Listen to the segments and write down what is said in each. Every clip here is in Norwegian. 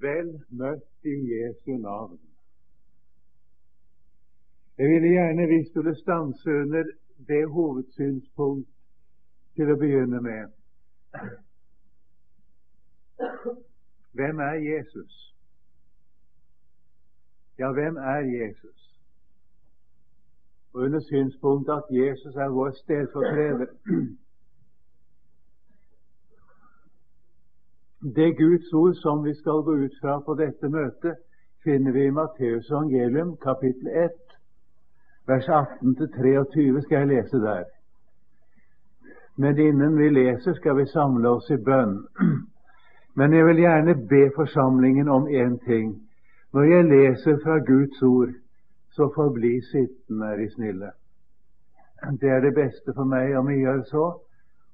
Vel møtt i Jesu navn. Jeg ville gjerne vi skulle stanse under det hovedsynspunkt til å begynne med. Hvem er Jesus? Ja, hvem er Jesus? Og under synspunktet at Jesus er vår stedfortreder. Det Guds ord som vi skal gå ut fra på dette møtet, finner vi i Matteus evangelium kapittel 1, vers 18-23 skal jeg lese der. Men innen vi leser, skal vi samle oss i bønn. Men jeg vil gjerne be forsamlingen om én ting. Når jeg leser fra Guds ord, så forbli sittende, er de snille. Det er det beste for meg om vi gjør så.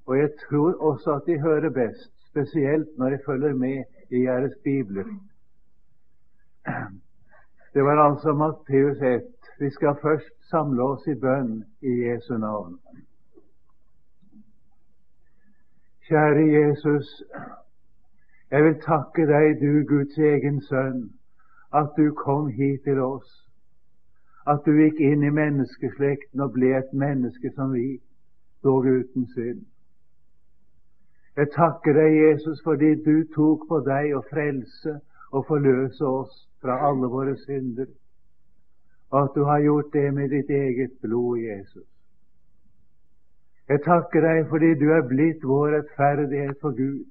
Og jeg tror også at de hører best spesielt når jeg følger med i deres bibler. Det var altså Matteus 1. Vi skal først samle oss i bønn i Jesu navn. Kjære Jesus, jeg vil takke deg, du Guds egen sønn, at du kom hit til oss, at du gikk inn i menneskeslekten og ble et menneske som vi, dog uten synd. Jeg takker deg, Jesus, fordi du tok på deg å frelse og forløse oss fra alle våre synder, og at du har gjort det med ditt eget blod, Jesus. Jeg takker deg fordi du er blitt vår rettferdighet for Gud,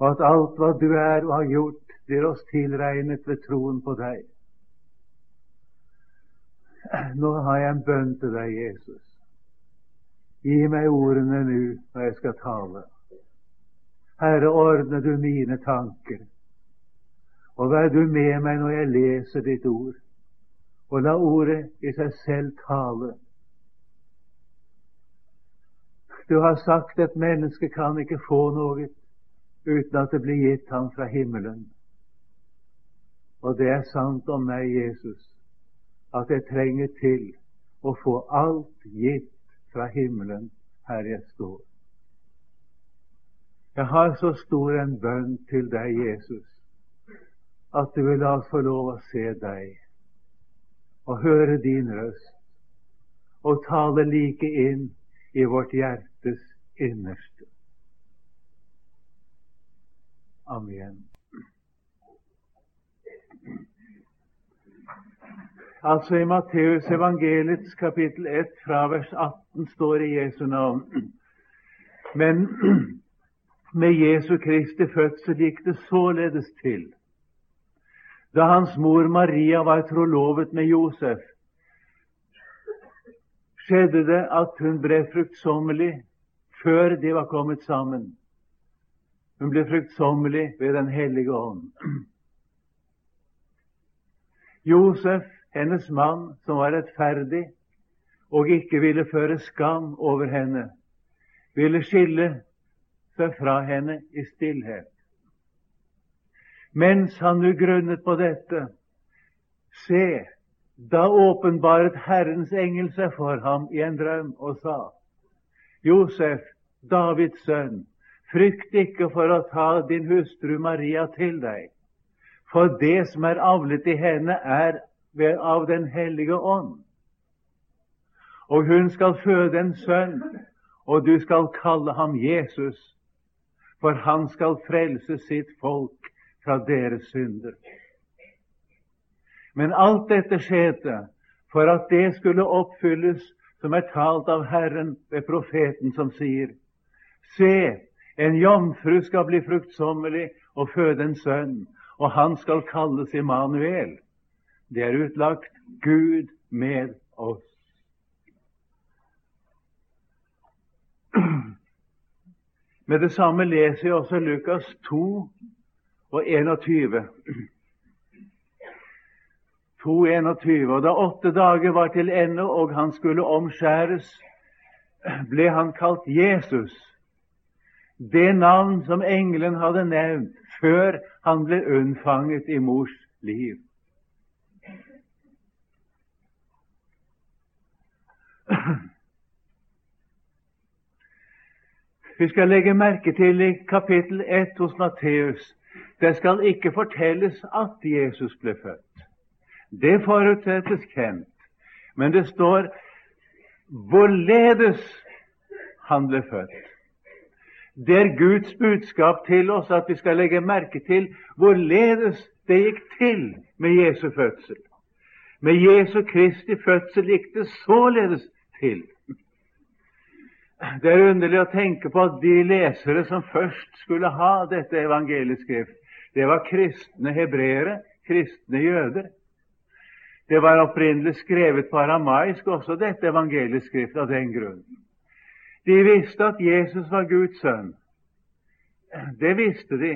og at alt hva du er og har gjort, blir oss tilregnet ved troen på deg. Nå har jeg en bønn til deg, Jesus. Gi meg ordene nå når jeg skal tale. Herre, ordne du mine tanker. Og vær du med meg når jeg leser ditt ord. Og la ordet i seg selv tale. Du har sagt at mennesket kan ikke få noe uten at det blir gitt ham fra himmelen. Og det er sant om meg, Jesus, at jeg trenger til å få alt gitt fra himmelen her jeg står. Jeg har så stor en bønn til deg, Jesus, at du vil la oss få lov å se deg og høre din røst og tale like inn i vårt hjertes innerste. Amen. Altså I Matteus evangeliets kapittel 1 fra vers 18 står i Jesu navn. Men med Jesu Kristi fødsel gikk det således til. Da hans mor Maria var trolovet med Josef, skjedde det at hun ble fruktsommelig før de var kommet sammen. Hun ble fruktsommelig ved Den hellige ånd. Josef, hennes mann, som var rettferdig og ikke ville føre skam over henne, ville skille seg fra henne i stillhet. Mens han nu grunnet på dette, se, da åpenbaret Herrens engel seg for ham i en drøm og sa:" Josef, Davids sønn, frykt ikke for å ta din hustru Maria til deg, for det som er avlet i henne, er av Den hellige ånd. Og hun skal føde en sønn, og du skal kalle ham Jesus, for han skal frelse sitt folk fra deres synder. Men alt dette skjedde for at det skulle oppfylles som er talt av Herren ved profeten, som sier:" Se, en jomfru skal bli fruktsommelig og føde en sønn, og han skal kalles Immanuel. Det er utlagt Gud med oss. Med det samme leser jeg også Lukas 2 og 21. 2, 21. Og da åtte dager var til ende og han skulle omskjæres, ble han kalt Jesus, det navn som engelen hadde nevnt før han ble unnfanget i mors liv. Vi skal legge merke til i kapittel 1 hos Matteus Det skal ikke fortelles at Jesus ble født. Det forutsettes kjent. Men det står hvorledes han ble født. Det er Guds budskap til oss at vi skal legge merke til hvorledes det gikk til med Jesu fødsel. Med Jesu Kristi fødsel gikk det således til. Det er underlig å tenke på at de lesere som først skulle ha dette evangelieskrift, det var kristne hebreere, kristne jøder. Det var opprinnelig skrevet på aramaisk, også dette evangelieskrift, av den grunn. De visste at Jesus var Guds sønn. Det visste de.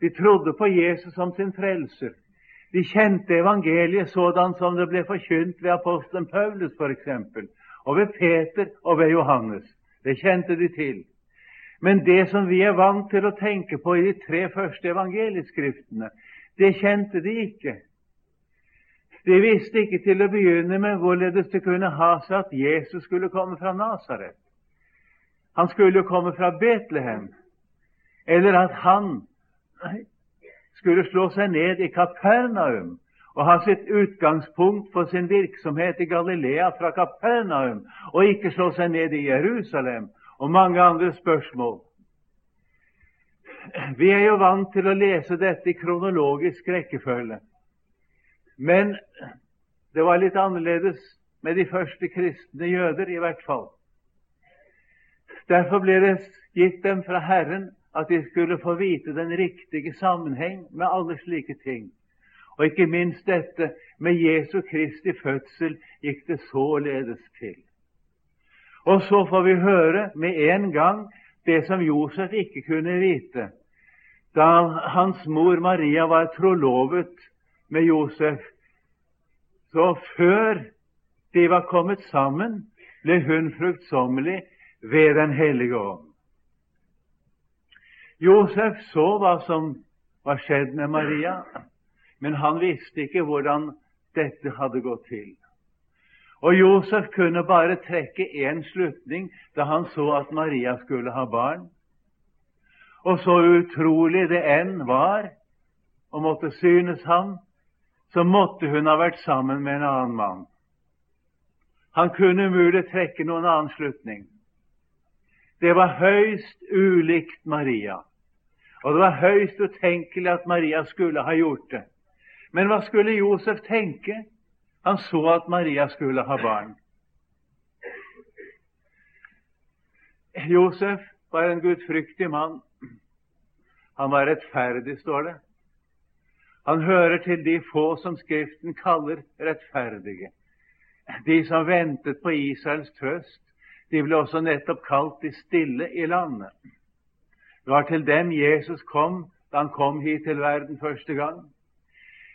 De trodde på Jesus som sin frelser. De kjente evangeliet sådan som det ble forkynt ved apostelen Paulus f.eks., og ved Peter og ved Johannes. Det kjente de til. Men det som vi er vant til å tenke på i de tre første evangelieskriftene, det kjente de ikke. De visste ikke til å begynne med hvorledes det kunne ha seg at Jesus skulle komme fra Nasaret. Han skulle jo komme fra Betlehem, eller at han skulle slå seg ned i Kapernaum og ha sitt utgangspunkt for sin virksomhet i Galilea fra Kapernaum, og ikke slå seg ned i Jerusalem, og mange andre spørsmål. Vi er jo vant til å lese dette i kronologisk rekkefølge. Men det var litt annerledes med de første kristne jøder, i hvert fall. Derfor ble det gitt dem fra Herren at de skulle få vite den riktige sammenheng med alle slike ting. Og ikke minst dette med Jesu Kristi fødsel gikk det således til. Og så får vi høre med en gang det som Josef ikke kunne vite da hans mor Maria var trolovet med Josef. Så før de var kommet sammen, ble hun fruktsommelig ved Den hellige ånd. Josef så hva som var skjedd med Maria, men han visste ikke hvordan dette hadde gått til. Og Josef kunne bare trekke én slutning da han så at Maria skulle ha barn. Og så utrolig det enn var, og måtte synes ham, så måtte hun ha vært sammen med en annen mann. Han kunne umulig trekke noen annen slutning. Det var høyst ulikt Maria, og det var høyst utenkelig at Maria skulle ha gjort det. Men hva skulle Josef tenke? Han så at Maria skulle ha barn. Josef var en gudfryktig mann. Han var rettferdig, står det. Han hører til de få som Skriften kaller rettferdige. De som ventet på Israels trøst, de ble også nettopp kalt de stille i landet. Det var til dem Jesus kom da han kom hit til verden første gang.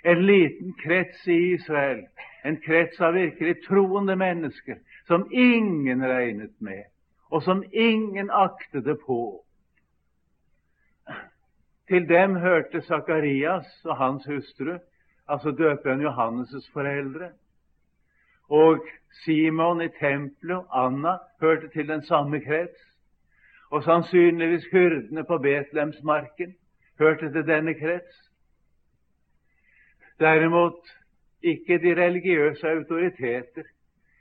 En liten krets i Israel, en krets av virkelig troende mennesker som ingen regnet med, og som ingen aktede på. Til dem hørte Sakarias og hans hustru, altså døperen Johannes' foreldre. Og Simon i tempelet og Anna hørte til den samme krets. Og sannsynligvis hyrdene på Betlehemsmarken hørte til denne krets. Derimot ikke de religiøse autoriteter,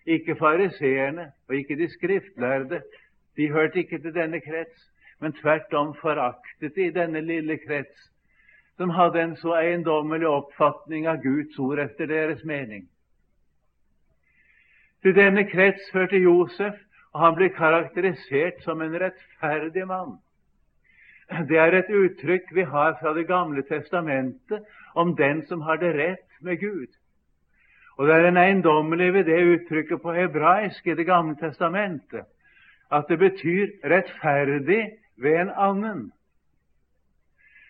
ikke fariseerne og ikke de skriftlærde. De hørte ikke til denne krets men tvert om foraktet de denne lille krets, som hadde en så eiendommelig oppfatning av Guds ord etter deres mening. Til denne krets førte Josef, og han ble karakterisert som en rettferdig mann. Det er et uttrykk vi har fra Det gamle testamentet om den som har det rett med Gud. Og det er en eiendommelig ved det uttrykket på hebraisk i Det gamle testamentet at det betyr rettferdig ved en annen.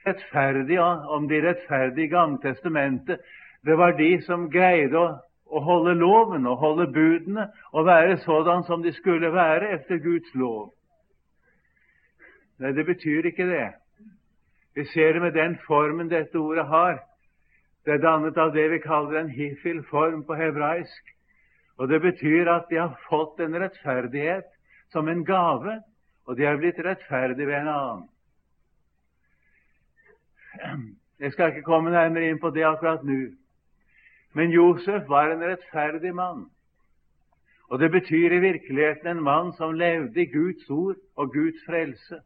Rettferdig, om de rettferdige i Gamle testamentet, det var de som greide å, å holde loven og holde budene og være sådan som de skulle være etter Guds lov. Nei, det betyr ikke det. Vi ser det med den formen dette ordet har. Det er dannet av det vi kaller en hifil-form på hebraisk. Og det betyr at de har fått en rettferdighet som en gave og de har blitt rettferdige ved en annen. Jeg skal ikke komme nærmere inn på det akkurat nå. Men Josef var en rettferdig mann. Og det betyr i virkeligheten en mann som levde i Guds ord og Guds frelse.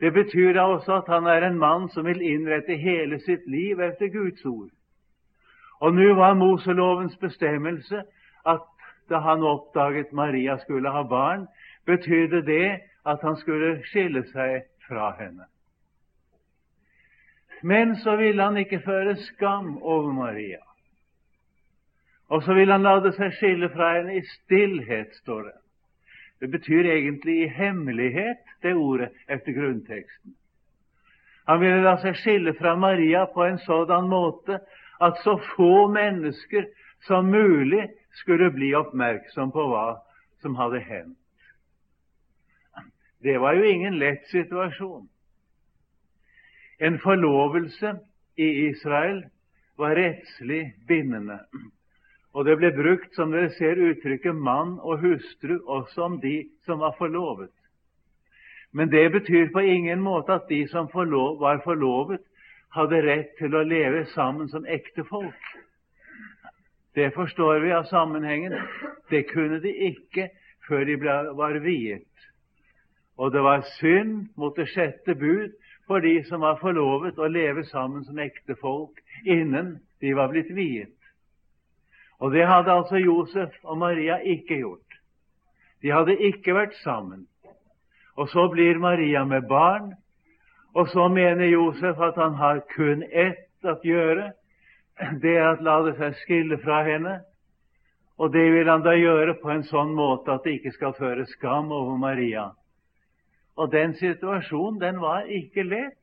Det betyr da også at han er en mann som vil innrette hele sitt liv etter Guds ord. Og nå var Moselovens bestemmelse at da han oppdaget Maria skulle ha barn, betydde det at han skulle skille seg fra henne. Men så ville han ikke føre skam over Maria. Og så ville han lade seg skille fra henne i stillhet, står det. Det betyr egentlig i hemmelighet, det ordet, etter grunnteksten. Han ville la seg skille fra Maria på en sådan måte at så få mennesker som mulig skulle bli oppmerksom på hva som hadde hendt. Det var jo ingen lett situasjon. En forlovelse i Israel var rettslig bindende. Og det ble brukt, som dere ser, uttrykket mann og hustru også om de som var forlovet. Men det betyr på ingen måte at de som forlov, var forlovet, hadde rett til å leve sammen som ektefolk. Det forstår vi av sammenhengen. Det kunne de ikke før de ble, var viet. Og det var synd mot det sjette bud for de som var forlovet å leve sammen som ektefolk innen de var blitt viet. Og det hadde altså Josef og Maria ikke gjort. De hadde ikke vært sammen. Og så blir Maria med barn, og så mener Josef at han har kun ett å gjøre. Det er å la det seg skille fra henne. Og det vil han da gjøre på en sånn måte at det ikke skal føre skam over Maria. Og den situasjonen, den var ikke lett.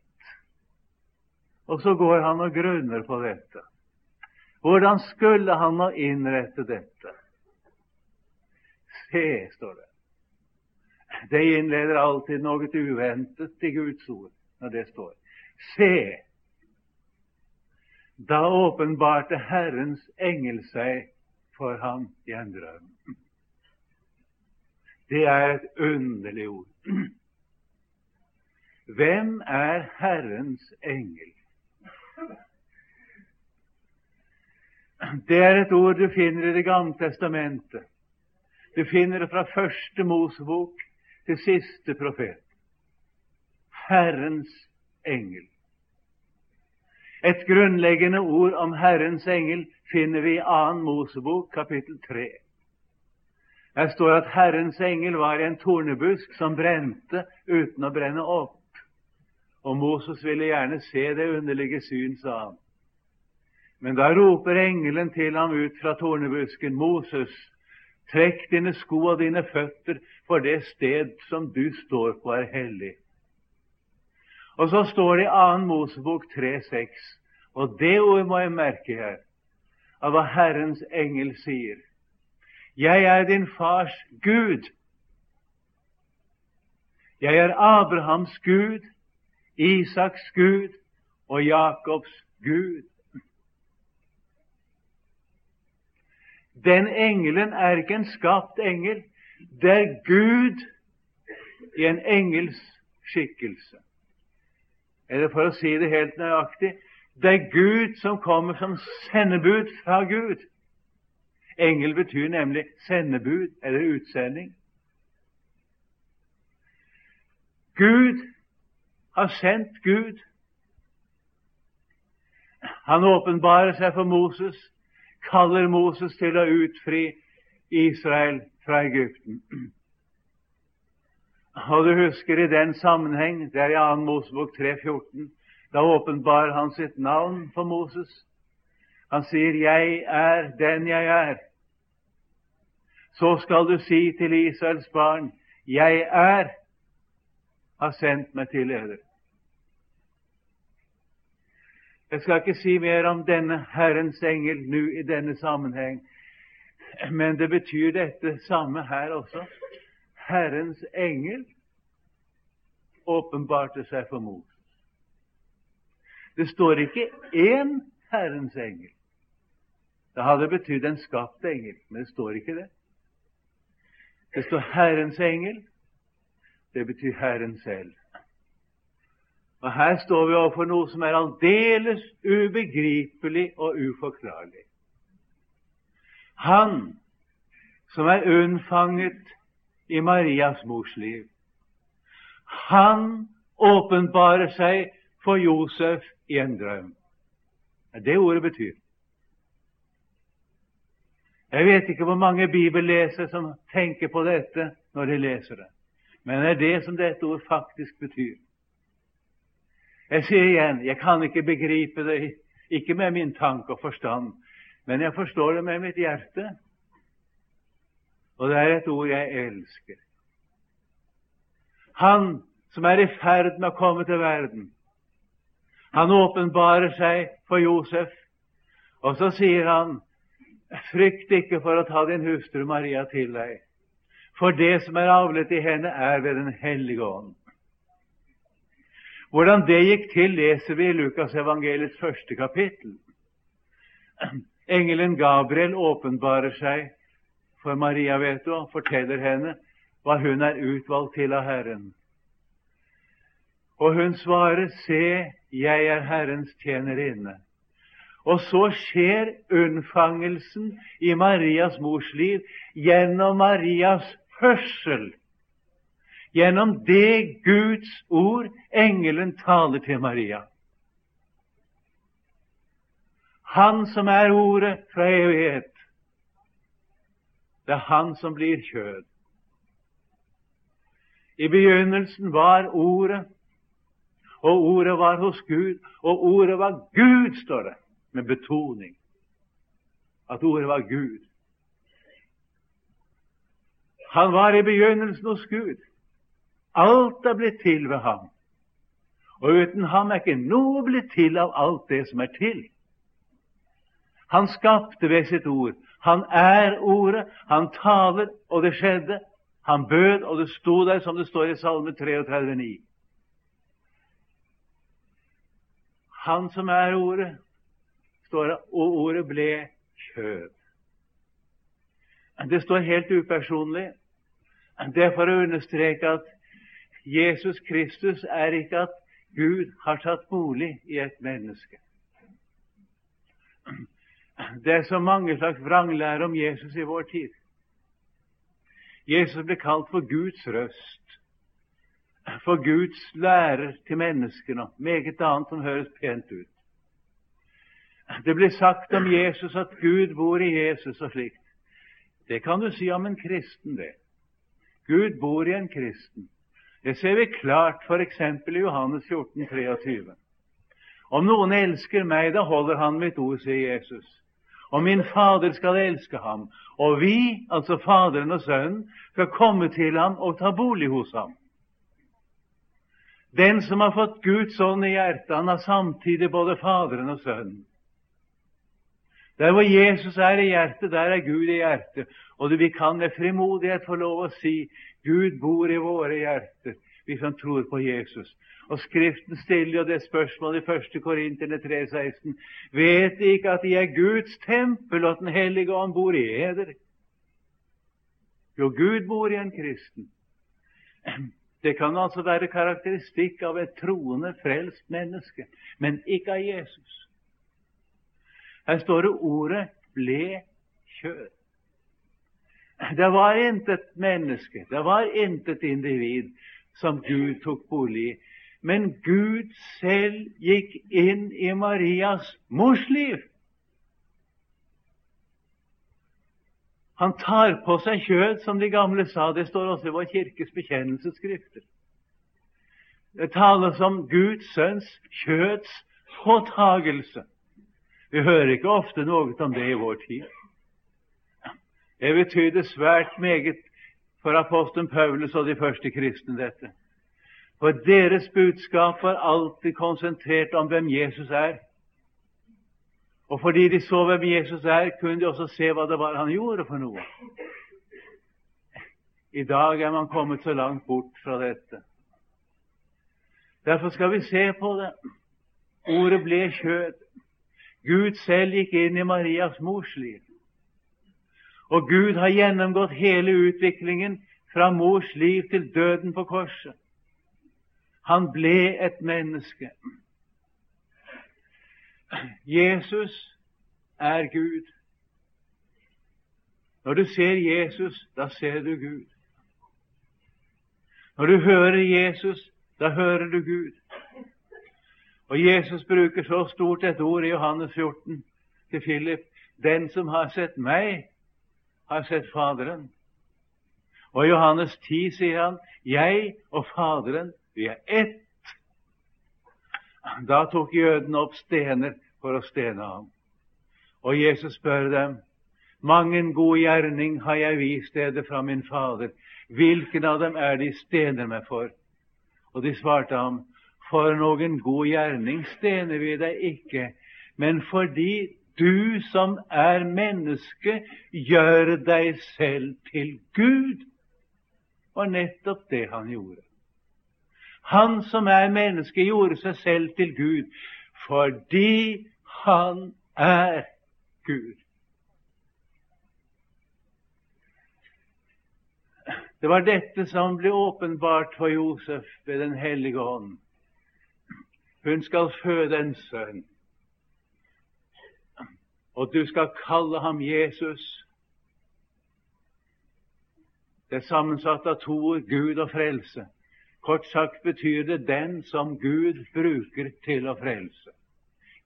Og så går han og grunner på dette. Hvordan skulle han nå innrette dette? Se, står det. Det innleder alltid noe uventet til Guds ord når det står. Se, da åpenbarte Herrens engel seg for ham i en drøm. Det er et underlig ord. Hvem er Herrens engel? Det er et ord du finner i Det gamle testamentet. Du finner det fra første Mosebok til siste profet. Herrens engel. Et grunnleggende ord om Herrens engel finner vi i 2. Mosebok, kapittel 3. Der står at Herrens engel var i en tornebusk som brente uten å brenne opp. Og Moses ville gjerne se det underlige syn, sa han. Men da roper engelen til ham ut fra tornebusken, Moses, trekk dine sko og dine føtter, for det sted som du står på, er hellig. Og så står det i 2. Mosebok 3,6, og det ordet må jeg merke her, av hva Herrens engel sier. Jeg er din fars Gud. Jeg er Abrahams Gud, Isaks Gud og Jakobs Gud. Den engelen er ikke en skapt engel. Det er Gud i en engels skikkelse. Eller for å si det helt nøyaktig det er Gud som kommer som sendebud fra Gud. Engel betyr nemlig sendebud eller utsending. Gud har sendt Gud. Han åpenbarer seg for Moses kaller Moses til å utfri Israel fra Egypten. Og du husker i den sammenheng, det er i 2. Mosebok 3,14, da åpenbarer han sitt navn for Moses. Han sier 'Jeg er den jeg er'. Så skal du si til Israels barn 'Jeg er' har sendt meg til dere. Jeg skal ikke si mer om denne Herrens engel nå i denne sammenheng, men det betyr dette samme her også. Herrens engel åpenbarte seg for Moses. Det står ikke én Herrens engel. Det hadde betydd en skapt engel, men det står ikke det. Det står Herrens engel. Det betyr Herren selv. Og her står vi overfor noe som er aldeles ubegripelig og uforklarlig. Han som er unnfanget i Marias mors liv, han åpenbarer seg for Josef i en drøm. Det er det ordet betyr. Jeg vet ikke hvor mange bibellesere som tenker på dette når de leser det, men det er det som dette ord faktisk betyr. Jeg sier igjen, jeg kan ikke begripe det, ikke med min tanke og forstand, men jeg forstår det med mitt hjerte. Og det er et ord jeg elsker. Han som er i ferd med å komme til verden, han åpenbarer seg for Josef, og så sier han, frykt ikke for å ta din hustru Maria til deg, for det som er avlet i henne, er ved Den hellige ånd. Hvordan det gikk til, leser vi i Lukas evangeliets første kapittel. Engelen Gabriel åpenbarer seg for Maria, vet du, og forteller henne hva hun er utvalgt til av Herren. Og hun svarer, Se, jeg er Herrens tjenerinne. Og så skjer unnfangelsen i Marias mors liv gjennom Marias hørsel, gjennom det Guds ord engelen taler til Maria. Han som er ordet fra evighet, det er han som blir kjød. I begynnelsen var Ordet, og Ordet var hos Gud, og Ordet var Gud, står det, med betoning. At Ordet var Gud. Han var i begynnelsen hos Gud. Alt er blitt til ved ham. Og uten ham er ikke noe blitt til av alt det som er til. Han skapte ved sitt ord. Han er Ordet. Han taler, og det skjedde. Han bød, og det sto der, som det står i Salme 33,9. Han som er Ordet, står det, og Ordet ble kjød. Det står helt upersonlig. Det er for å understreke at Jesus Kristus er ikke at Gud har tatt bolig i et menneske. Det er så mange slags vranglære om Jesus i vår tid. Jesus ble kalt for Guds røst for Guds lærer til menneskene, og meget annet som høres pent ut. Det blir sagt om Jesus at Gud bor i Jesus og slikt. Det kan du si om en kristen, det. Gud bor i en kristen. Det ser vi klart f.eks. i Johannes 14, 23. Om noen elsker meg, da holder han mitt ord, sier Jesus. Og min Fader skal elske ham. Og vi, altså Faderen og Sønnen, skal komme til ham og ta bolig hos ham. Den som har fått Guds ånd i hjertet, han har samtidig både Faderen og Sønnen. Der hvor Jesus er i hjertet, der er Gud i hjertet. Og vi kan med frimodighet få lov å si Gud bor i våre hjerter, vi som tror på Jesus. Og Skriften stiller jo det spørsmålet i 1. Korinterne 3,16.: Vet De ikke at De er Guds tempel, og at Den hellige ånd bor i eder? Jo, Gud bor i en kristen. Det kan altså være karakteristikk av et troende, frelst menneske, men ikke av Jesus. Her står det ordet 'ble kjød'. Det var intet menneske, det var intet individ som Gud tok bolig i. Men Gud selv gikk inn i Marias mors liv. Han tar på seg kjød, som de gamle sa. Det står også i vår kirkes bekjennelsesskrifter. Det tales om Guds sønns kjøds påtagelse. Vi hører ikke ofte noe om det i vår tid. Det betydde svært meget for apostelen Paulus og de første kristne, dette. For deres budskap var alltid konsentrert om hvem Jesus er. Og fordi de så hvem Jesus er, kunne de også se hva det var han gjorde for noe. I dag er man kommet så langt bort fra dette. Derfor skal vi se på det. Ordet ble kjød. Gud selv gikk inn i Marias mors liv. Og Gud har gjennomgått hele utviklingen fra mors liv til døden på korset. Han ble et menneske. Jesus er Gud. Når du ser Jesus, da ser du Gud. Når du hører Jesus, da hører du Gud. Og Jesus bruker så stort et ord i Johannes 14 til Philip. Den som har sett meg, har sett Faderen. Og i Johannes 10 sier han, jeg og Faderen, vi er ett. Da tok jødene opp stener for å stene ham. Og Jesus spør dem, 'Mangen en god gjerning har jeg vist dere fra min Fader. Hvilken av dem er de stener meg for? Og de svarte ham, for noen god gjerning stener vi deg ikke, men fordi du som er menneske, gjør deg selv til Gud. Og nettopp det han gjorde. Han som er menneske, gjorde seg selv til Gud fordi han er Gud. Det var dette som ble åpenbart for Josef ved Den hellige ånd. Hun skal føde en sønn, og du skal kalle ham Jesus. Det er sammensatt av to ord, Gud og frelse. Kort sagt betyr det den som Gud bruker til å frelse.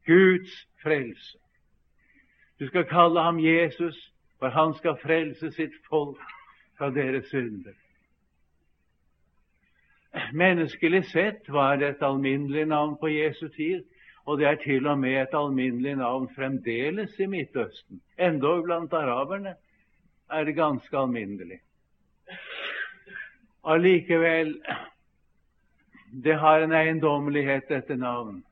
Guds frelse. Du skal kalle ham Jesus, for han skal frelse sitt folk fra deres synder. Menneskelig sett var det et alminnelig navn på Jesu tid, og det er til og med et alminnelig navn fremdeles i Midtøsten. Endog blant araberne er det ganske alminnelig. Allikevel det har en eiendommelighet, dette navn.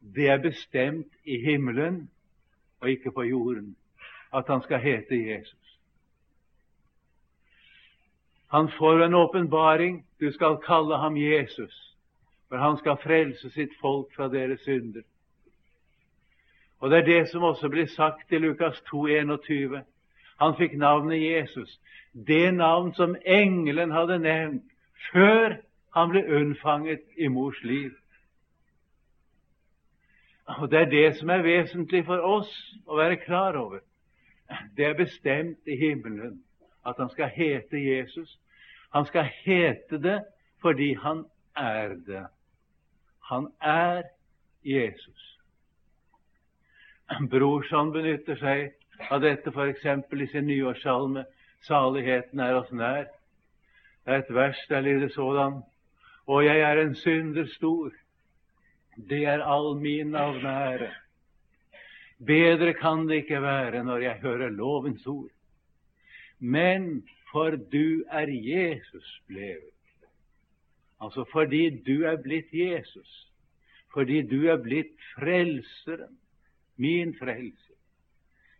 Det er bestemt i himmelen og ikke på jorden at han skal hete Jesus. Han får en åpenbaring. Du skal kalle ham Jesus, for han skal frelse sitt folk fra deres synder. Og Det er det som også blir sagt i Lukas 2, 21. Han fikk navnet Jesus, det navn som engelen hadde nevnt før han ble unnfanget i mors liv. Og Det er det som er vesentlig for oss å være klar over. Det er bestemt i himmelen at han skal hete Jesus. Han skal hete det fordi han er det. Han er Jesus. Brorsan benytter seg av dette f.eks. i sin nyårssalme 'Saligheten er oss nær'. Det er et vers der lyder sådan og jeg er en synder stor. Det er all min navnære. Bedre kan det ikke være når jeg hører lovens ord. Men for du er Jesus blevet. Altså fordi du er blitt Jesus. Fordi du er blitt frelseren, min frelser.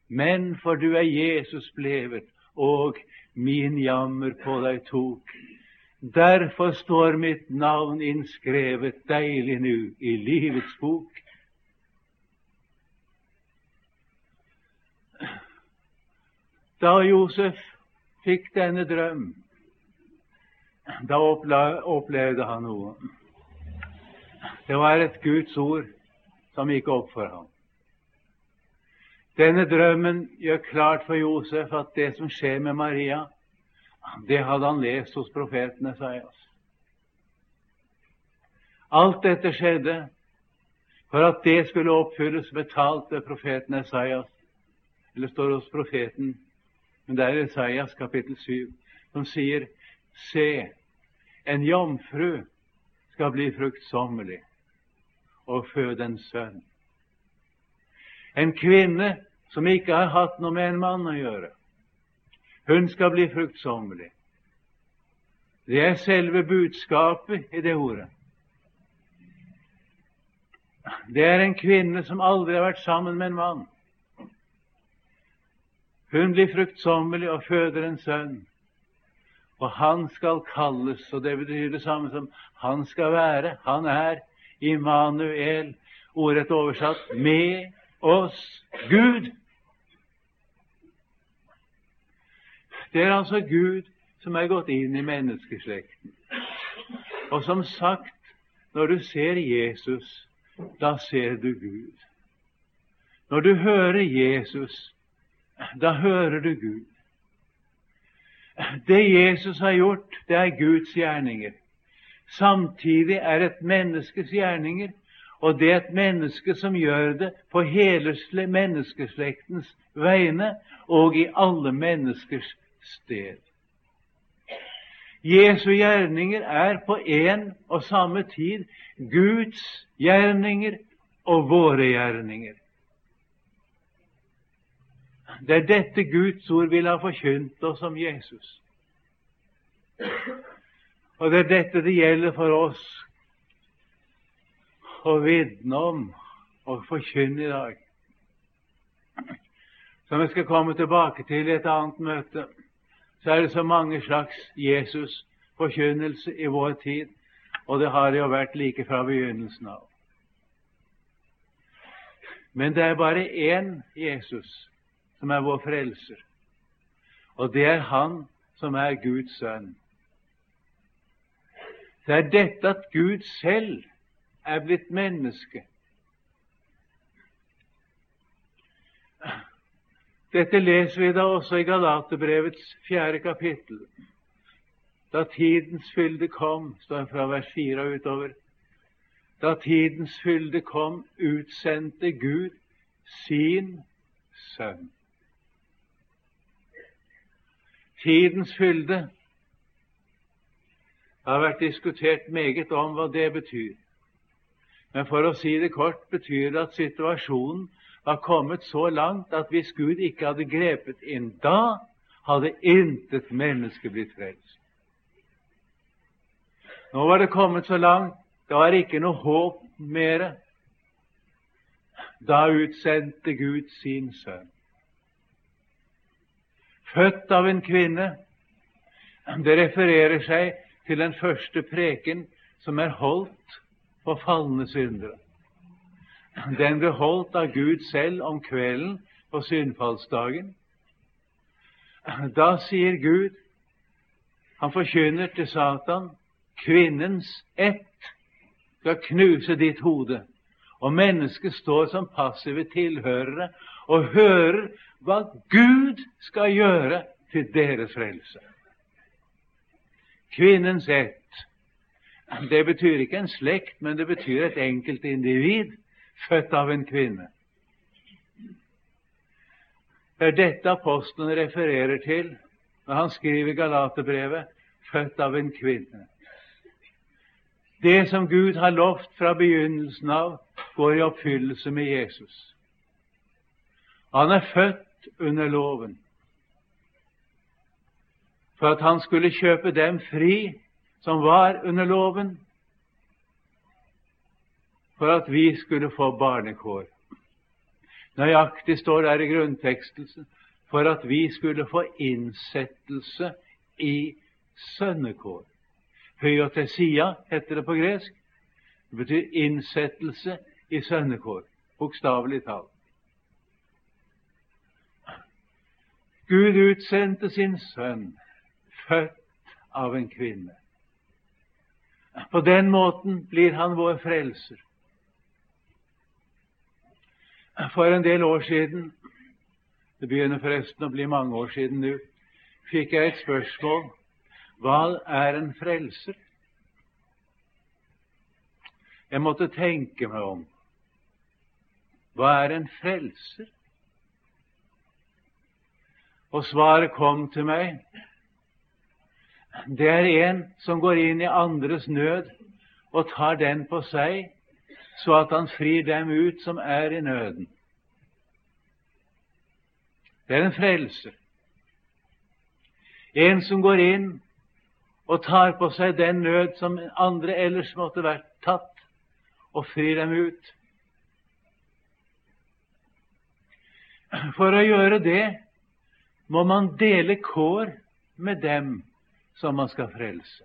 Men for du er Jesus blevet, og min jammer på deg tok. Derfor står mitt navn innskrevet deilig nu i livets bok. Da Josef fikk denne drøm, da opplevde han noe. Det var et Guds ord som gikk opp for ham. Denne drømmen gjør klart for Josef at det som skjer med Maria, det hadde han lest hos profeten Esaias. Alt dette skjedde for at det skulle oppfylles betalt ved profeten Esaias. Eller står hos profeten, men det er Esaias kapittel 7, som sier Se, en jomfru skal bli fruktsommelig og føde en sønn. En kvinne som ikke har hatt noe med en mann å gjøre. Hun skal bli fruktsommelig. Det er selve budskapet i det ordet. Det er en kvinne som aldri har vært sammen med en mann. Hun blir fruktsommelig og føder en sønn. Og han skal kalles, og det betyr det samme som han skal være. Han er Immanuel, ordrett oversatt med oss Gud. Det er altså Gud som er gått inn i menneskeslekten. Og som sagt, når du ser Jesus, da ser du Gud. Når du hører Jesus, da hører du Gud. Det Jesus har gjort, det er Guds gjerninger. Samtidig er et menneskes gjerninger, og det er et menneske som gjør det på hele menneskeslektens vegne og i alle menneskers sted. Jesu gjerninger er på en og samme tid Guds gjerninger og våre gjerninger. Det er dette Guds ord vil ha forkynt oss om Jesus. Og det er dette det gjelder for oss å vitne om og forkynne i dag. Som vi skal komme tilbake til i et annet møte, så er det så mange slags Jesus-forkynnelse i vår tid, og det har det jo vært like fra begynnelsen av. Men det er bare én Jesus som er vår frelser. Og det er Han som er Guds sønn. Det er dette at Gud selv er blitt menneske. Dette leser vi da også i Galaterbrevets fjerde kapittel. Da tidens fylde kom, står fra vers fire og utover, da tidens fylde kom, utsendte Gud sin sønn tidens fylde. Har vært diskutert meget om hva det betyr. Men for å si det kort betyr det at situasjonen var kommet så langt at hvis Gud ikke hadde grepet inn da, hadde intet menneske blitt frelst. Nå var det kommet så langt, det var ikke noe håp mere. Da utsendte Gud sin sønn født av en kvinne. Det refererer seg til den første preken som er holdt for falne syndere. Den ble holdt av Gud selv om kvelden på syndfallsdagen. Da sier Gud, han forkynner til Satan, kvinnens ett skal knuse ditt hode. Og mennesket står som passive tilhørere og hører hva Gud skal gjøre til deres frelse. Kvinnens ett. Det betyr ikke en slekt, men det betyr et enkelt individ født av en kvinne. Det er dette apostelen refererer til når han skriver Galaterbrevet 'født av en kvinne'. Det som Gud har lovt fra begynnelsen av, går i oppfyllelse med Jesus. Han er født under loven, for at han skulle kjøpe dem fri som var under loven, for at vi skulle få barnekår. Nøyaktig står der i grunntekstelsen for at vi skulle få innsettelse i sønnekår. Hyotesia heter det på gresk. Det betyr innsettelse i sønnekår, bokstavelig talt. Gud utsendte sin sønn, født av en kvinne. På den måten blir han vår frelser. For en del år siden, det begynner forresten å bli mange år siden nå, fikk jeg et spørsmål hva er en frelser? Jeg måtte tenke meg om. Hva er en frelser? Og svaret kom til meg. Det er en som går inn i andres nød og tar den på seg, så at han frir dem ut som er i nøden. Det er en frelser. En som går inn og tar på seg den nød som andre ellers måtte vært tatt, og frir dem ut. For å gjøre det må man dele kår med dem som man skal frelse.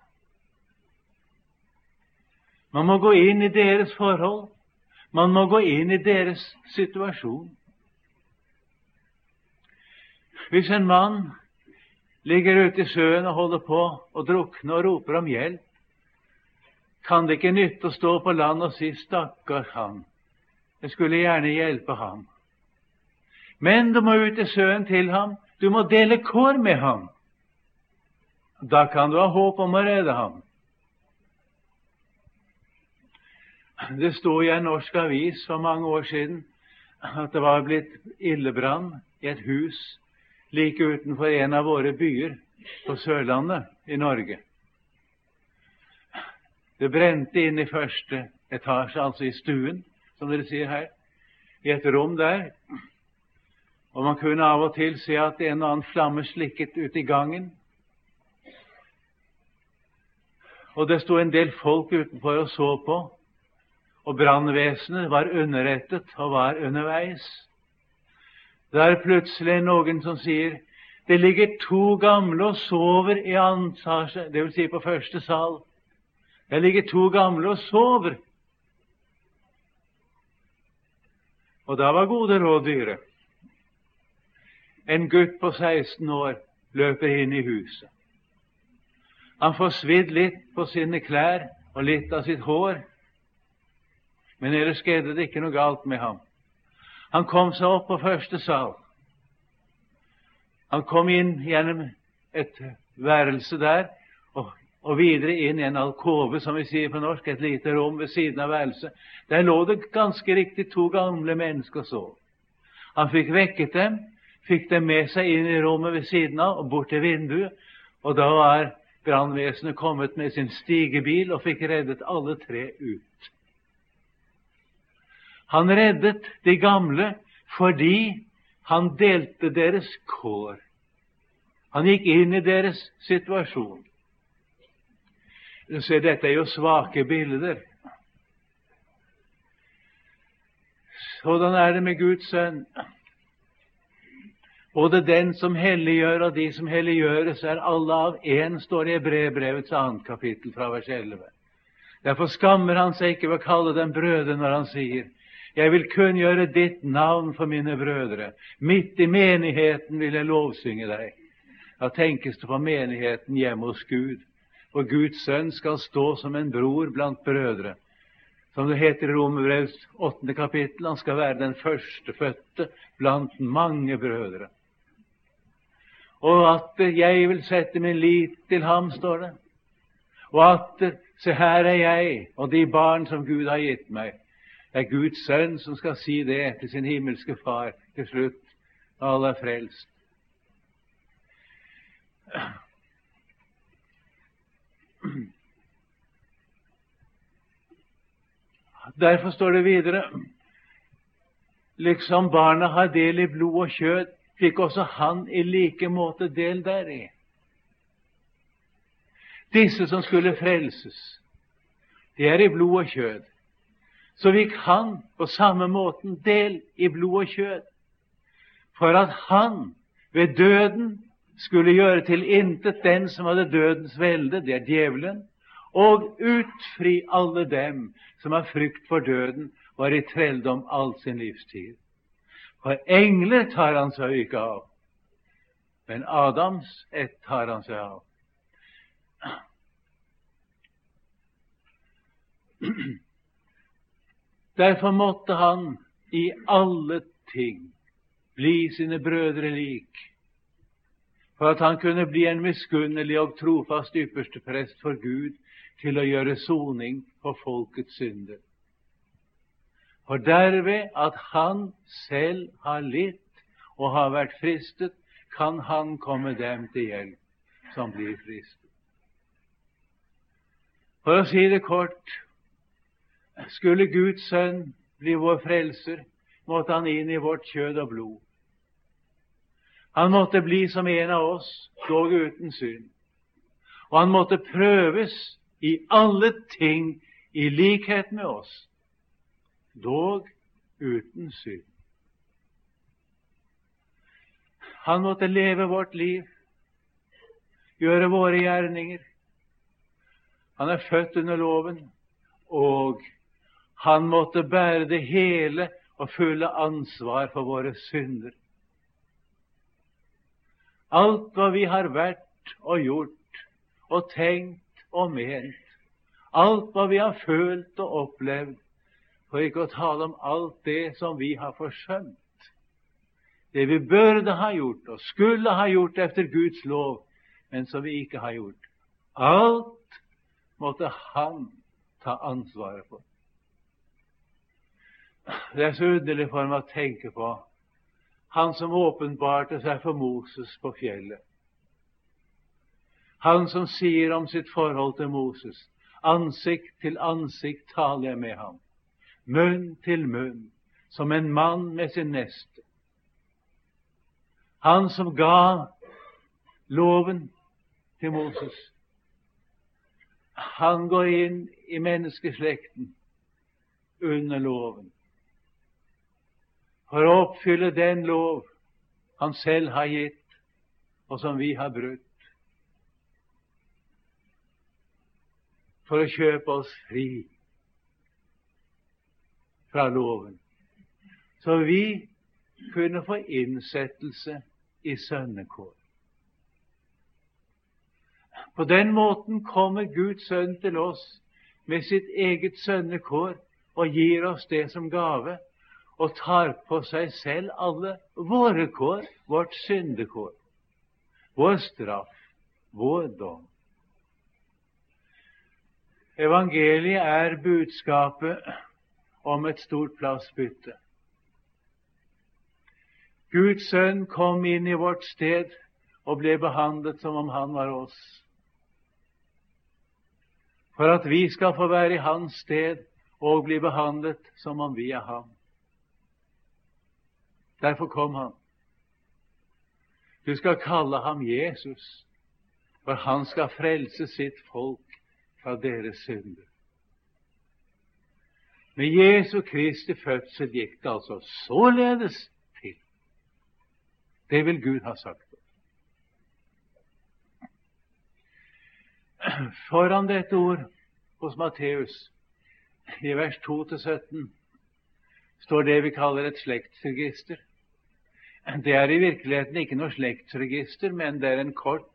Man må gå inn i deres forhold. Man må gå inn i deres situasjon. Hvis en mann ligger ute i sjøen og holder på å drukne og roper om hjelp, kan det ikke nytte å stå på land og si 'stakkars han'. Jeg skulle gjerne hjelpe ham. Men du må ut i sjøen til ham. Du må dele kår med ham. Da kan du ha håp om å redde ham. Det sto i en norsk avis for mange år siden at det var blitt ildebrann i et hus like utenfor en av våre byer på Sørlandet i Norge. Det brente inn i første etasje, altså i stuen, som dere sier her, i et rom der. Og man kunne av og til se at en og annen flamme slikket ut i gangen. Og det sto en del folk utenfor og så på, og brannvesenet var underrettet og var underveis. Det er plutselig noen som sier det ligger to gamle og sover i ansasje, dvs. Si på første sal. Det ligger to gamle og sover. Og da var gode råd dyre. En gutt på 16 år løper inn i huset. Han får svidd litt på sine klær og litt av sitt hår, men ellers skjedde det ikke noe galt med ham. Han kom seg opp på første sal. Han kom inn gjennom et værelse der og, og, videre inn i en alkove, som vi sier på norsk, et lite rom ved siden av værelset. Der lå det ganske riktig to gamle mennesker og sov. Han fikk vekket dem, fikk dem med seg inn i rommet ved siden av og bort til vinduet, og da var brannvesenet kommet med sin stigebil og fikk reddet alle tre ut. Han reddet de gamle fordi han delte deres kår. Han gikk inn i deres situasjon. Så dette er jo svake bilder. Sådan er det med Guds sønn. Både den som helliggjør, og de som helliggjøres, er alle av én, står det i brevbrevets annet kapittel fra vers 11. Derfor skammer han seg ikke ved å kalle dem brødre når han sier jeg vil kunngjøre ditt navn for mine brødre. Midt i menigheten vil jeg lovsynge deg. Da tenkes det på menigheten hjemme hos Gud. For Guds sønn skal stå som en bror blant brødre. Som det heter i Romerbrevs åttende kapittel, han skal være den førstefødte blant mange brødre. Og at jeg vil sette min lit til ham, står det. Og at se, her er jeg og de barn som Gud har gitt meg. Det er Guds sønn som skal si det til sin himmelske far til slutt, når alle er frelst. Derfor står det videre liksom barna har del i blod og kjøtt, fikk også han i like måte del deri. Disse som skulle frelses, de er i blod og kjød. så fikk han på samme måten del i blod og kjød, for at han ved døden skulle gjøre til intet den som hadde dødens velde, det er djevelen, og utfri alle dem som av frykt for døden var i trelldom all sin livstid. For engler tar han seg ikke av, men Adams ett tar han seg av. Derfor måtte han i alle ting bli sine brødre lik, for at han kunne bli en miskunnelig og trofast ypperste prest for Gud til å gjøre soning for folkets synder. For derved at han selv har litt og har vært fristet, kan han komme dem til hjelp som blir fristet. For å si det kort skulle Guds sønn bli vår frelser, måtte han inn i vårt kjød og blod. Han måtte bli som en av oss, dog uten synd. Og han måtte prøves i alle ting i likhet med oss, dog uten synd. Han måtte leve vårt liv, gjøre våre gjerninger. Han er født under loven, og han måtte bære det hele og fulle ansvar for våre synder. Alt hva vi har vært og gjort og tenkt og ment, alt hva vi har følt og opplevd, for ikke å tale om alt det som vi har forsømt. Det vi burde ha gjort og skulle ha gjort etter Guds lov, men som vi ikke har gjort. Alt måtte Han ta ansvaret for. Det er så underlig for meg å tenke på han som åpenbarte seg for Moses på fjellet. Han som sier om sitt forhold til Moses ansikt til ansikt taler jeg med ham, munn til munn, som en mann med sin neste. Han som ga loven til Moses. Han går inn i menneskeslekten under loven for å oppfylle den lov han selv har gitt, og som vi har brutt, for å kjøpe oss fri fra loven, så vi kunne få innsettelse i sønnekår. På den måten kommer Guds sønn til oss med sitt eget sønnekår og gir oss det som gave og tar på seg selv alle våre kår, vårt syndekår, vår straff, vår dom. Evangeliet er budskapet om et stort plassbytte. Guds sønn kom inn i vårt sted og ble behandlet som om han var oss. For at vi skal få være i hans sted og bli behandlet som om vi er ham. Derfor kom han. Du skal kalle ham Jesus, for han skal frelse sitt folk fra deres synder. Med Jesu Kristi fødsel gikk det altså således til. Det vil Gud ha sagt. Foran dette ord hos Matteus, i vers 2-17, står det vi kaller et slektsregister. Det er i virkeligheten ikke noe slektsregister, men det er en kort,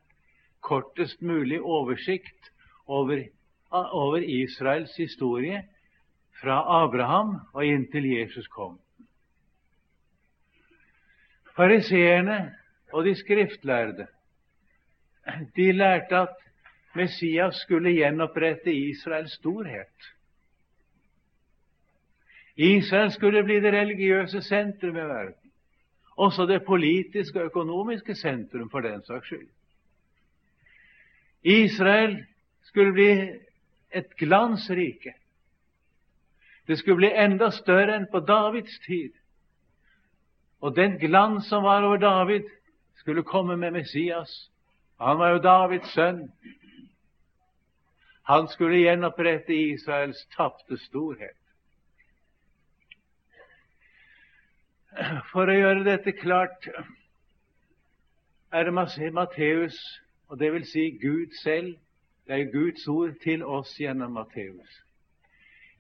kortest mulig oversikt over, over Israels historie fra Abraham og inntil Jesus kom. Fariseerne og de skriftlærde de lærte at Messias skulle gjenopprette Israels storhet. Israel skulle bli det religiøse sentrum i verden også det politiske og økonomiske sentrum, for den saks skyld. Israel skulle bli et glansrike. Det skulle bli enda større enn på Davids tid. Og den glans som var over David, skulle komme med Messias. Han var jo Davids sønn. Han skulle gjenopprette Israels tapte storhet. For å gjøre dette klart er det Matteus, og det vil si Gud selv, det er Guds ord til oss gjennom Matteus,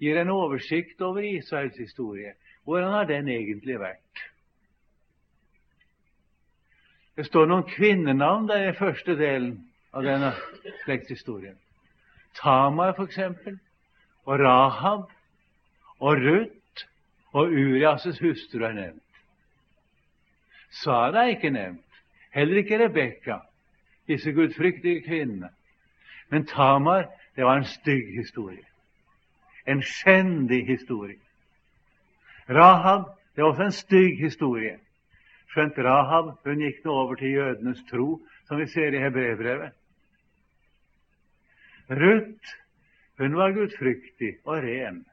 gir en oversikt over Israels historie. Hvordan har den egentlig vært? Det står noen kvinnenavn der i første delen av denne slektshistorien. Tamar, eksempel, og Rahab og Ruth og Urias' hustru er nevnt. Sara er ikke nevnt, heller ikke Rebekka, disse gudfryktige kvinnene. Men Tamar, det var en stygg historie. En skjendig historie. Rahab, det er også en stygg historie. Skjønt Rahab hun gikk nå over til jødenes tro, som vi ser i Hebrevbrevet. Ruth, hun var gudfryktig og ren.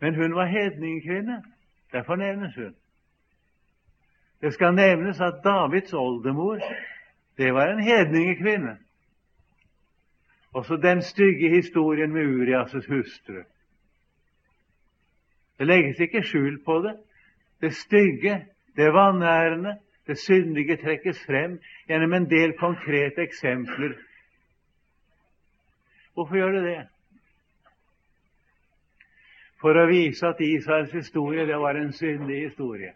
Men hun var hedningekvinne. Derfor nevnes hun. Det skal nevnes at Davids oldemor det var en hedningekvinne. Også den stygge historien med Urias' hustru. Det legges ikke skjul på det. Det stygge, det vanærende, det syndige trekkes frem gjennom en del konkrete eksempler. Hvorfor gjør det det? for å vise at Israels historie det var en syndig historie.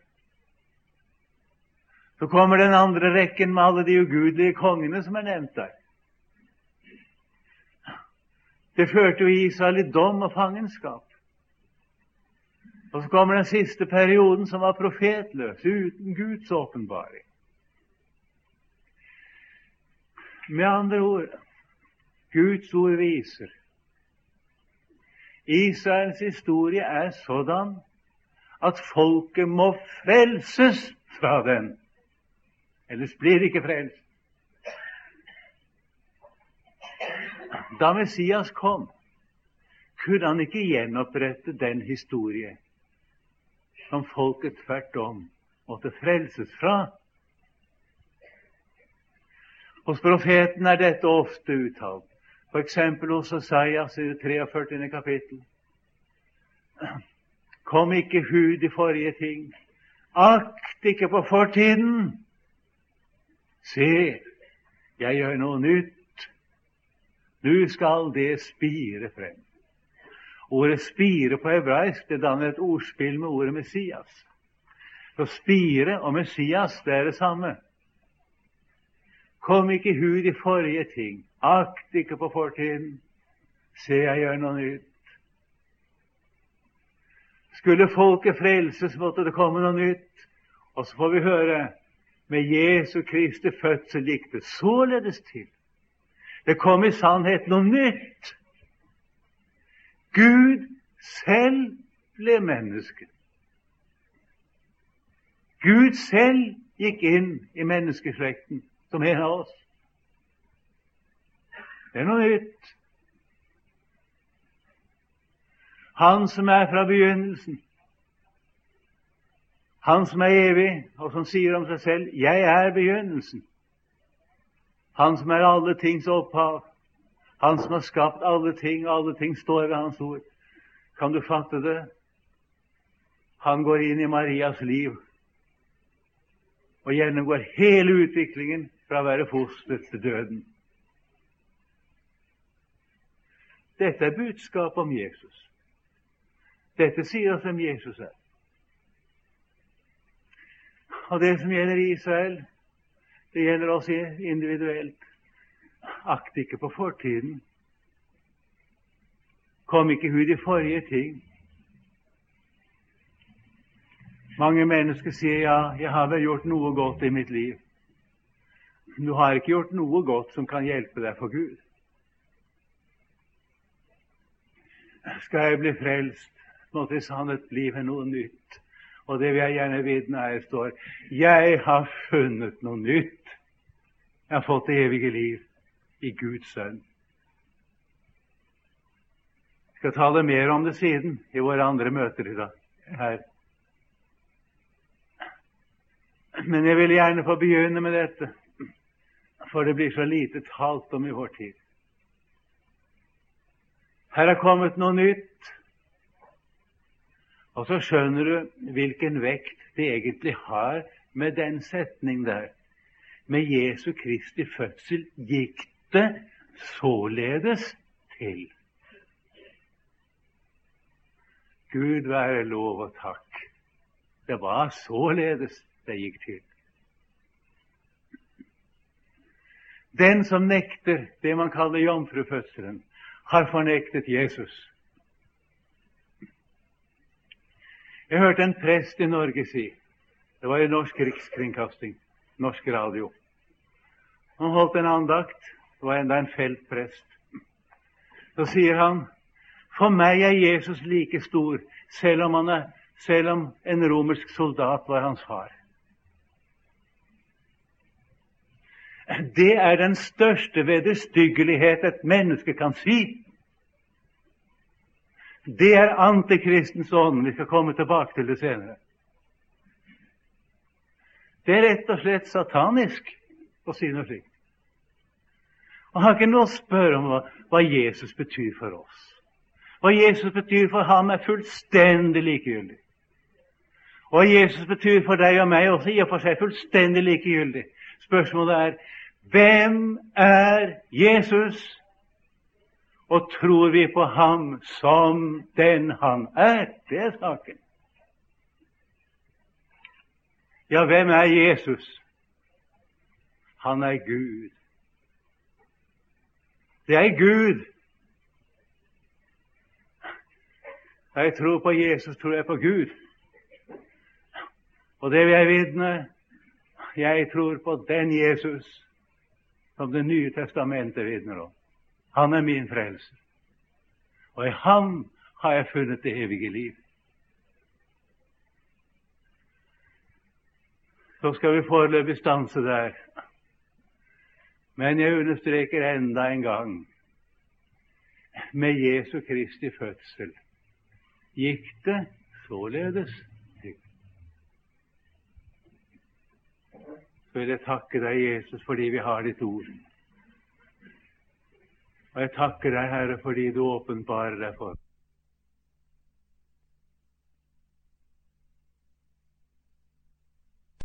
Så kommer den andre rekken med alle de ugudelige kongene som er nevnt der. Det førte jo Israel i dom og fangenskap. Og så kommer den siste perioden, som var profetløs, uten Guds åpenbaring. Med andre ord Guds ord viser Israels historie er sådan at folket må frelses fra den. Ellers blir det ikke frelst. Da Messias kom, kunne han ikke gjenopprette den historie som folket tvert om måtte frelses fra. Hos profeten er dette ofte uttalt, f.eks. hos Osaias i det 43. kapittel. Kom ikke hud i forrige ting, akt ikke på fortiden. Se, jeg gjør noe nytt. Nu skal det spire frem. Ordet 'spire' på hebraisk det danner et ordspill med ordet 'Messias'. Så spire og Messias, det er det samme. Kom ikke i hud i forrige ting, akt ikke på fortiden. Se, jeg gjør noe nytt. Skulle folket frelses, måtte det komme noe nytt. Og så får vi høre med Jesu Kristi fødsel gikk det således til. Det kom i sannhet noe nytt. Gud selv ble menneske. Gud selv gikk inn i menneskeslekten som en av oss. Det er noe nytt. Han som er fra begynnelsen, han som er evig, og som sier om seg selv 'Jeg er begynnelsen'. Han som er alle tings opphav. Han som har skapt alle ting, og alle ting står ved Hans ord. Kan du fatte det? Han går inn i Marias liv og gjennomgår hele utviklingen fra å være foster til døden. Dette er budskapet om Jesus. Dette sier oss hvem Jesus er. Og det som gjelder Israel, det gjelder oss individuelt. Akt ikke på fortiden. Kom ikke ut i forrige ting. Mange mennesker sier ja, jeg har vel gjort noe godt i mitt liv. Du har ikke gjort noe godt som kan hjelpe deg for Gud. Skal jeg bli frelst, måtte i sannhet bli med noe nytt. Og det vil jeg gjerne vitne jeg står Jeg har funnet noe nytt. Jeg har fått det evige liv i Guds sønn. Jeg skal tale mer om det siden i våre andre møter i dag. her. Men jeg vil gjerne få begynne med dette, for det blir så lite talt om i vår tid. Her er kommet noe nytt, og så skjønner du hvilken vekt det egentlig har med den setning der. Med Jesu Kristi fødsel gikk det således til. Gud være lov og takk. Det var således det gikk til. Den som nekter det man kaller jomfrufødselen, har fornektet Jesus. Jeg hørte en prest i Norge si Det var i Norsk Rikskringkasting, Norsk Radio. Han holdt en andakt det var enda en feltprest. Så sier han for meg er Jesus like stor, selv om, er, selv om en romersk soldat var hans far. Det er den største vederstyggelighet et menneske kan si. Det er antikristens ånd. Vi skal komme tilbake til det senere. Det er rett og slett satanisk å si noe slikt. Og har ikke noe å spørre om hva, hva Jesus betyr for oss. Hva Jesus betyr for ham, er fullstendig likegyldig. Og hva Jesus betyr for deg og meg, også i og for seg fullstendig likegyldig. Spørsmålet er hvem er Jesus? Og tror vi på ham som den han er? Det er saken. Ja, hvem er Jesus? Han er Gud. Det er Gud Da jeg tror på Jesus, tror jeg på Gud. Og det vil jeg vitne. Jeg tror på den Jesus som Det nye testamentet vitner om. Han er min frelser. Og i ham har jeg funnet det evige liv. Så skal vi foreløpig stanse der. Men jeg understreker enda en gang med Jesu Kristi fødsel gikk det således. Så vil jeg takke deg, Jesus, fordi vi har ditt ord. Og jeg takker deg, Herre, fordi du åpenbarer deg for